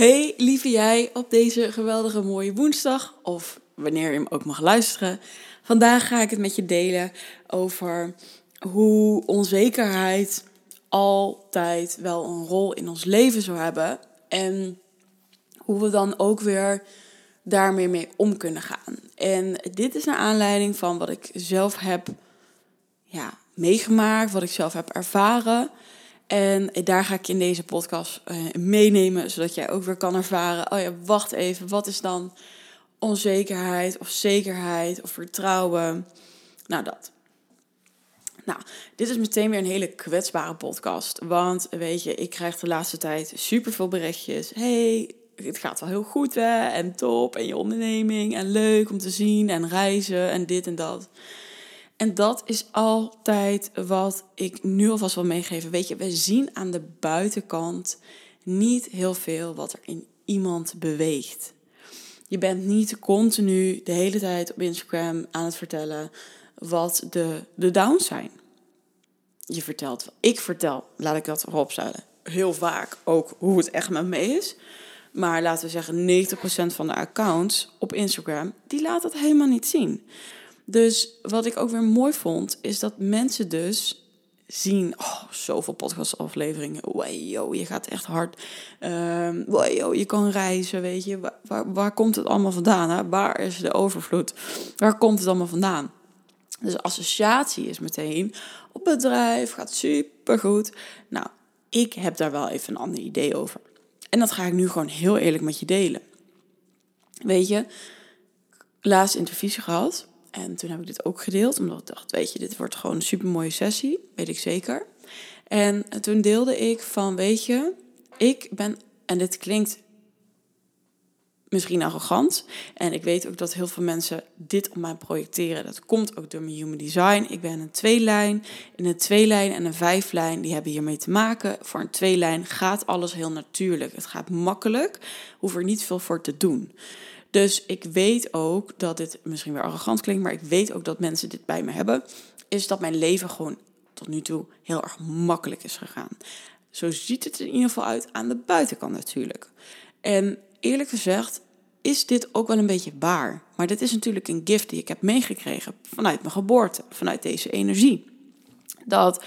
Hey lieve jij op deze geweldige mooie woensdag of wanneer je hem ook mag luisteren. Vandaag ga ik het met je delen over hoe onzekerheid altijd wel een rol in ons leven zou hebben en hoe we dan ook weer daarmee mee om kunnen gaan. En dit is naar aanleiding van wat ik zelf heb ja, meegemaakt, wat ik zelf heb ervaren. En daar ga ik in deze podcast uh, meenemen, zodat jij ook weer kan ervaren. Oh ja, wacht even, wat is dan onzekerheid of zekerheid of vertrouwen? Nou, dat. Nou, dit is meteen weer een hele kwetsbare podcast. Want weet je, ik krijg de laatste tijd super veel berichtjes. Hey, het gaat wel heel goed hè, en top, en je onderneming, en leuk om te zien, en reizen, en dit en dat. En dat is altijd wat ik nu alvast wil meegeven. Weet je, we zien aan de buitenkant niet heel veel wat er in iemand beweegt. Je bent niet continu de hele tijd op Instagram aan het vertellen wat de, de downs zijn. Je vertelt, ik vertel, laat ik dat erop heel vaak ook hoe het echt met me is. Maar laten we zeggen, 90% van de accounts op Instagram, die laat dat helemaal niet zien. Dus wat ik ook weer mooi vond, is dat mensen dus zien, oh, zoveel podcastafleveringen. Wow, je gaat echt hard. Um, wow, je kan reizen, weet je. Waar, waar, komt het allemaal vandaan? Hè? Waar is de overvloed? Waar komt het allemaal vandaan? Dus associatie is meteen op bedrijf, gaat supergoed. Nou, ik heb daar wel even een ander idee over. En dat ga ik nu gewoon heel eerlijk met je delen. Weet je, laatst intervisie gehad. En toen heb ik dit ook gedeeld, omdat ik dacht, weet je, dit wordt gewoon een super mooie sessie, weet ik zeker. En toen deelde ik van, weet je, ik ben, en dit klinkt misschien arrogant. En ik weet ook dat heel veel mensen dit op mij projecteren. Dat komt ook door mijn human design. Ik ben een tweelijn. In een tweelijn en een vijflijn, die hebben hiermee te maken. Voor een tweelijn gaat alles heel natuurlijk. Het gaat makkelijk, hoef er niet veel voor te doen. Dus ik weet ook dat dit misschien weer arrogant klinkt, maar ik weet ook dat mensen dit bij me hebben. Is dat mijn leven gewoon tot nu toe heel erg makkelijk is gegaan. Zo ziet het in ieder geval uit aan de buitenkant natuurlijk. En eerlijk gezegd is dit ook wel een beetje waar. Maar dit is natuurlijk een gift die ik heb meegekregen vanuit mijn geboorte, vanuit deze energie. Dat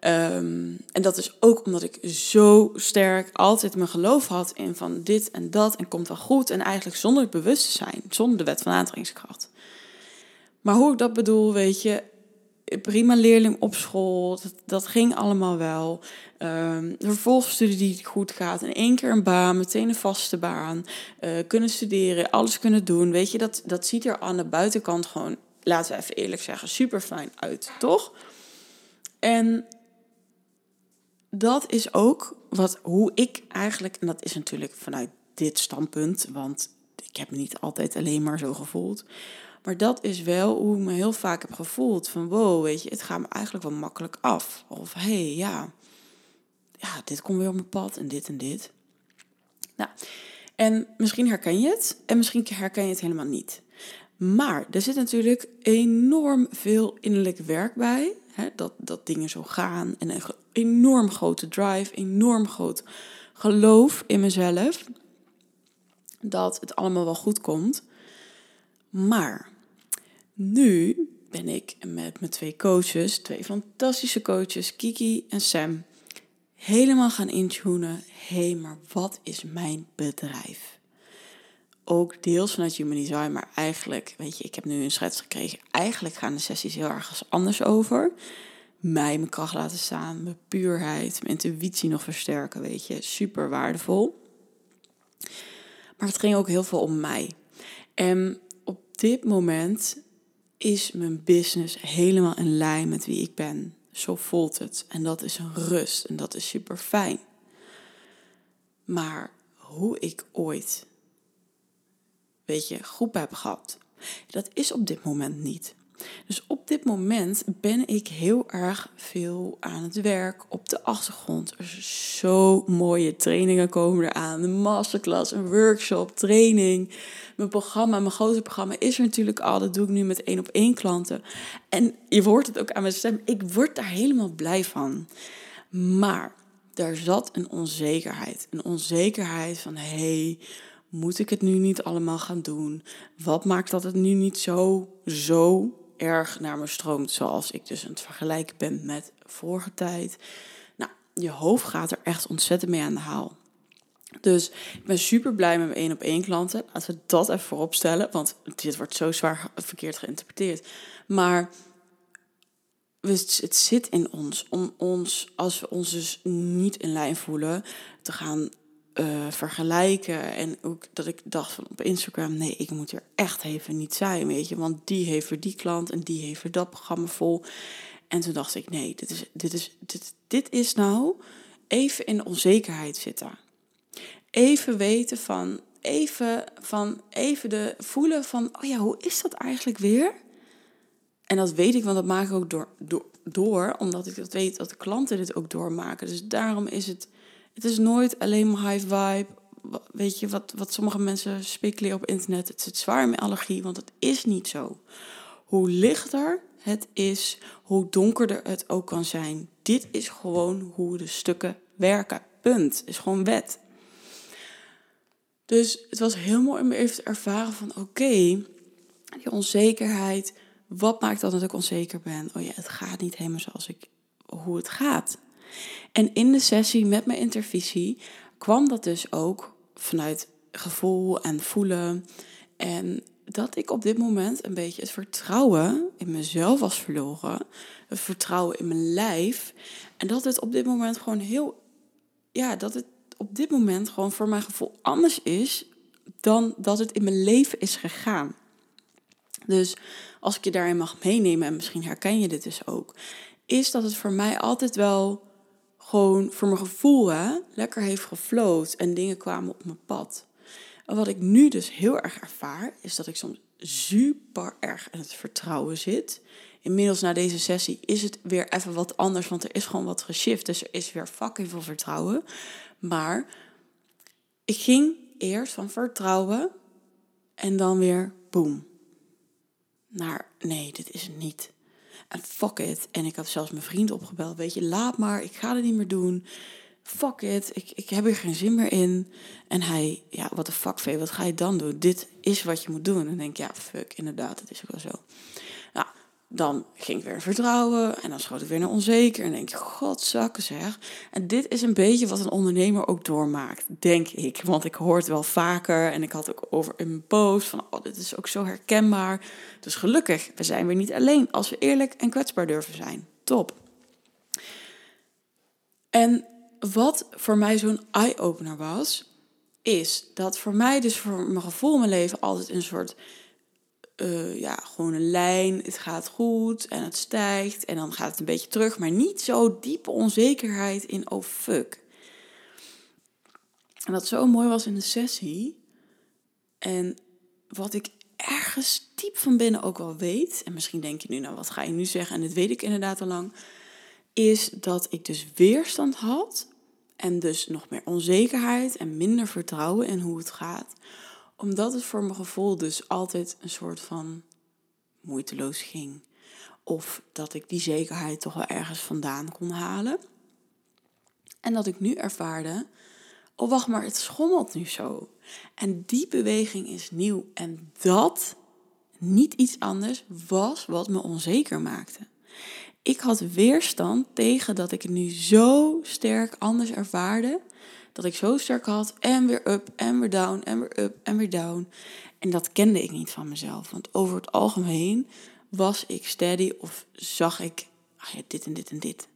Ehm, en dat is ook omdat ik zo sterk altijd mijn geloof had in van dit en dat en komt wel goed. En eigenlijk zonder het bewust te zijn, zonder de wet van aantrekkingskracht. Maar hoe ik dat bedoel, weet je, prima leerling op school, dat, ging allemaal wel. Um, de vervolgstudie die goed gaat, in één keer een baan, meteen een vaste baan, uh, kunnen studeren, alles kunnen doen. Weet je, dat, dat ziet er aan de buitenkant gewoon, laten we even eerlijk zeggen, super fijn uit, toch? En dat is ook wat, hoe ik eigenlijk, en dat is natuurlijk vanuit dit standpunt, want ik heb me niet altijd alleen maar zo gevoeld. Maar dat is wel hoe ik me heel vaak heb gevoeld. Van wow, weet je, het gaat me eigenlijk wel makkelijk af. Of hé, hey, ja, ja, dit komt weer op mijn pad en dit en dit. Nou, en misschien herken je het en misschien herken je het helemaal niet. Maar er zit natuurlijk enorm veel innerlijk werk bij. Dat, dat dingen zo gaan. En een enorm grote drive, enorm groot geloof in mezelf. Dat het allemaal wel goed komt. Maar nu ben ik met mijn twee coaches, twee fantastische coaches, Kiki en Sam, helemaal gaan intunen. Hé, hey, maar wat is mijn bedrijf? Ook deels vanuit Human Design, maar eigenlijk, weet je, ik heb nu een schets gekregen. Eigenlijk gaan de sessies heel erg anders over. Mij mijn kracht laten staan, mijn puurheid, mijn intuïtie nog versterken, weet je. Super waardevol. Maar het ging ook heel veel om mij. En op dit moment is mijn business helemaal in lijn met wie ik ben. Zo voelt het. En dat is een rust en dat is super fijn. Maar hoe ik ooit weet je, groep heb gehad. Dat is op dit moment niet. Dus op dit moment ben ik heel erg veel aan het werk op de achtergrond. Er zijn zo mooie trainingen komen eraan. Een masterclass, een workshop, training. Mijn programma, mijn grote programma is er natuurlijk al. Dat doe ik nu met één op één klanten. En je hoort het ook aan mijn stem. Ik word daar helemaal blij van. Maar daar zat een onzekerheid. Een onzekerheid van, hé, hey, moet ik het nu niet allemaal gaan doen? Wat maakt dat het nu niet zo, zo erg naar me stroomt, zoals ik dus aan het vergelijken ben met vorige tijd? Nou, je hoofd gaat er echt ontzettend mee aan de haal. Dus ik ben super blij met mijn één op één klanten. Laten we dat even voorop stellen, want dit wordt zo zwaar verkeerd geïnterpreteerd. Maar het zit in ons om ons, als we ons dus niet in lijn voelen, te gaan uh, vergelijken. En ook dat ik dacht van op Instagram, nee, ik moet er echt even niet zijn, weet je. Want die heeft er die klant en die heeft er dat programma vol. En toen dacht ik, nee, dit is, dit is, dit, dit is nou even in onzekerheid zitten. Even weten van, even, van, even de voelen van, oh ja, hoe is dat eigenlijk weer? En dat weet ik, want dat maak ik ook door, door, door, omdat ik dat weet dat de klanten dit ook doormaken. Dus daarom is het, het is nooit alleen maar high vibe. Weet je, wat, wat sommige mensen speculeren op internet, het zit zwaar met allergie, want het is niet zo. Hoe lichter het is, hoe donkerder het ook kan zijn. Dit is gewoon hoe de stukken werken. Punt. Is gewoon wet. Dus het was heel mooi om even te ervaren van oké, die onzekerheid, wat maakt dan dat ik onzeker ben? Oh ja, het gaat niet helemaal zoals ik, hoe het gaat. En in de sessie met mijn intervisie kwam dat dus ook vanuit gevoel en voelen. En dat ik op dit moment een beetje het vertrouwen in mezelf was verloren. Het vertrouwen in mijn lijf. En dat het op dit moment gewoon heel. Ja, dat het op dit moment gewoon voor mijn gevoel anders is dan dat het in mijn leven is gegaan. Dus als ik je daarin mag meenemen, en misschien herken je dit dus ook, is dat het voor mij altijd wel gewoon voor mijn gevoel hè, lekker heeft gefloot en dingen kwamen op mijn pad. En wat ik nu dus heel erg ervaar, is dat ik soms super erg in het vertrouwen zit. Inmiddels na deze sessie is het weer even wat anders, want er is gewoon wat geshift. Dus er is weer fucking veel vertrouwen. Maar ik ging eerst van vertrouwen en dan weer boom naar nee, dit is niet. En fuck it. En ik had zelfs mijn vriend opgebeld. Weet je, laat maar, ik ga het niet meer doen. Fuck it, ik, ik heb er geen zin meer in. En hij, ja, wat de fuck, Vee, wat ga je dan doen? Dit is wat je moet doen. En denk ik, ja, fuck, inderdaad, het is ook wel zo dan ging ik weer vertrouwen en dan schoot ik weer naar onzeker. En denk je, god zakken zeg. En dit is een beetje wat een ondernemer ook doormaakt, denk ik. Want ik hoor het wel vaker en ik had ook over in mijn post van, oh, dit is ook zo herkenbaar. Dus gelukkig, we zijn weer niet alleen als we eerlijk en kwetsbaar durven zijn. Top. En wat voor mij zo'n eye-opener was, is dat voor mij dus voor mijn gevoel mijn leven altijd een soort uh, ja, gewoon een lijn. Het gaat goed en het stijgt en dan gaat het een beetje terug. Maar niet zo diepe onzekerheid in oh fuck. En wat zo mooi was in de sessie. En wat ik ergens diep van binnen ook wel weet. En misschien denk je nu, nou wat ga je nu zeggen? En dit weet ik inderdaad al lang. Is dat ik dus weerstand had. En dus nog meer onzekerheid en minder vertrouwen in hoe het gaat omdat het voor mijn gevoel dus altijd een soort van moeiteloos ging. Of dat ik die zekerheid toch wel ergens vandaan kon halen. En dat ik nu ervaarde, oh wacht maar, het schommelt nu zo. En die beweging is nieuw. En dat, niet iets anders, was wat me onzeker maakte. Ik had weerstand tegen dat ik het nu zo sterk anders ervaarde dat ik zo sterk had en weer up en weer down en weer up en weer down. En dat kende ik niet van mezelf. Want over het algemeen was ik steady of zag ik ah dit en dit en dit.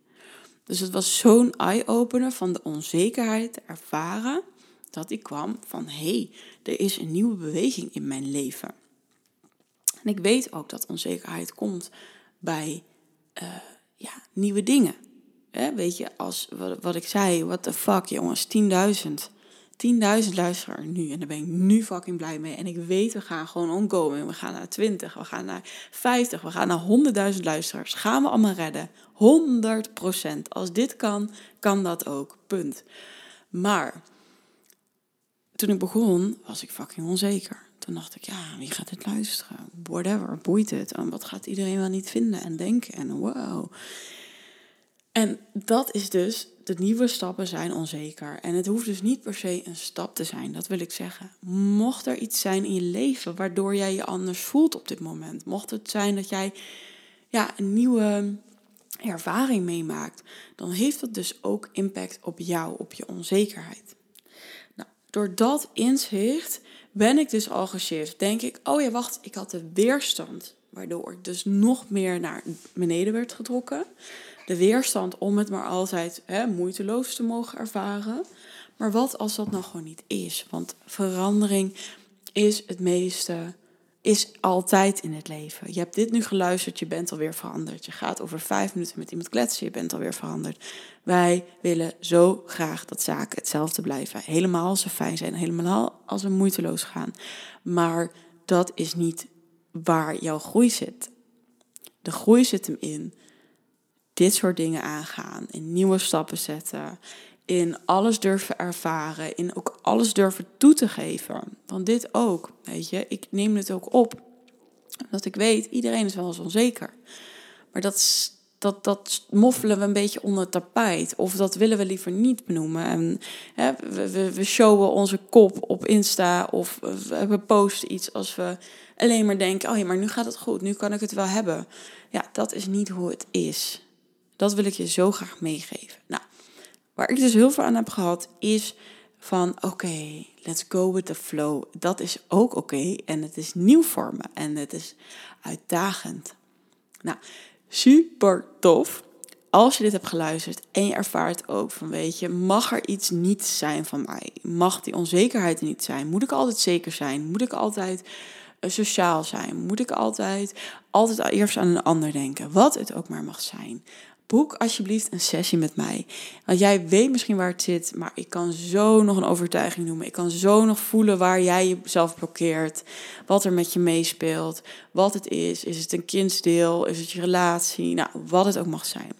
Dus het was zo'n eye-opener van de onzekerheid ervaren dat ik kwam van hé, hey, er is een nieuwe beweging in mijn leven. En ik weet ook dat onzekerheid komt bij uh, ja, nieuwe dingen. Hè, weet je, als wat, wat ik zei, what the fuck jongens, 10.000. 10.000 luisteraars nu. En daar ben ik nu fucking blij mee. En ik weet, we gaan gewoon ongoing. We gaan naar 20, we gaan naar 50, we gaan naar 100.000 luisteraars. Gaan we allemaal redden. 100%. Als dit kan, kan dat ook. Punt. Maar toen ik begon, was ik fucking onzeker. Toen dacht ik, ja, wie gaat dit luisteren? Whatever, boeit het? En wat gaat iedereen wel niet vinden en denken? En wow. En dat is dus de nieuwe stappen zijn onzeker. En het hoeft dus niet per se een stap te zijn, dat wil ik zeggen. Mocht er iets zijn in je leven waardoor jij je anders voelt op dit moment. Mocht het zijn dat jij ja, een nieuwe ervaring meemaakt, dan heeft dat dus ook impact op jou, op je onzekerheid. Nou, door dat inzicht ben ik dus al geshift. Denk ik, oh ja, wacht, ik had de weerstand, waardoor ik dus nog meer naar beneden werd getrokken. De weerstand om het maar altijd hè, moeiteloos te mogen ervaren. Maar wat als dat nou gewoon niet is? Want verandering is het meeste is altijd in het leven. Je hebt dit nu geluisterd, je bent alweer veranderd. Je gaat over vijf minuten met iemand kletsen, je bent alweer veranderd. Wij willen zo graag dat zaken hetzelfde blijven. Helemaal als ze fijn zijn, helemaal als ze moeiteloos gaan. Maar dat is niet waar jouw groei zit. De groei zit hem in dit soort dingen aangaan, in nieuwe stappen zetten, in alles durven ervaren, in ook alles durven toe te geven. Want dit ook, weet je, ik neem het ook op. Omdat ik weet, iedereen is wel eens onzeker. Maar dat, dat, dat moffelen we een beetje onder het tapijt. Of dat willen we liever niet benoemen. En, hè, we, we, we showen onze kop op Insta of we posten iets als we alleen maar denken... oh ja, maar nu gaat het goed, nu kan ik het wel hebben. Ja, dat is niet hoe het is. Dat wil ik je zo graag meegeven. Nou, Waar ik dus heel veel aan heb gehad, is van oké, let's go with the flow. Dat is ook oké en het is nieuw voor me en het is uitdagend. Nou, super tof. Als je dit hebt geluisterd en je ervaart ook van, weet je, mag er iets niet zijn van mij? Mag die onzekerheid er niet zijn? Moet ik altijd zeker zijn? Moet ik altijd eh, sociaal zijn? Moet ik altijd, altijd eerst aan een ander denken? Wat het ook maar mag zijn boek alsjeblieft een sessie met mij. Want jij weet misschien waar het zit, maar ik kan zo nog een overtuiging noemen. Ik kan zo nog voelen waar jij jezelf blokkeert, wat er met je meespeelt, wat het is. Is het een kindsdeel? Is het je relatie? Nou, wat het ook mag zijn.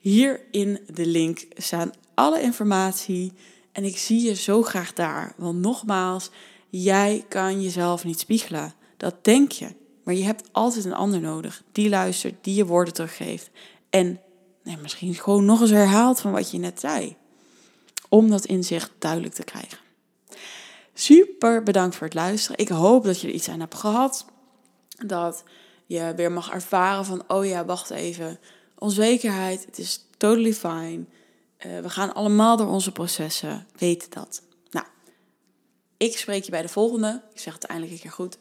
Hier in de link staan alle informatie en ik zie je zo graag daar. Want nogmaals, jij kan jezelf niet spiegelen. Dat denk je. Maar je hebt altijd een ander nodig die luistert, die je woorden teruggeeft. En nee, misschien gewoon nog eens herhaalt van wat je net zei. Om dat inzicht duidelijk te krijgen. Super bedankt voor het luisteren. Ik hoop dat je er iets aan hebt gehad. Dat je weer mag ervaren van, oh ja, wacht even. Onzekerheid, het is totally fine. Uh, we gaan allemaal door onze processen. Weet dat. Nou, ik spreek je bij de volgende. Ik zeg het eindelijk een keer goed.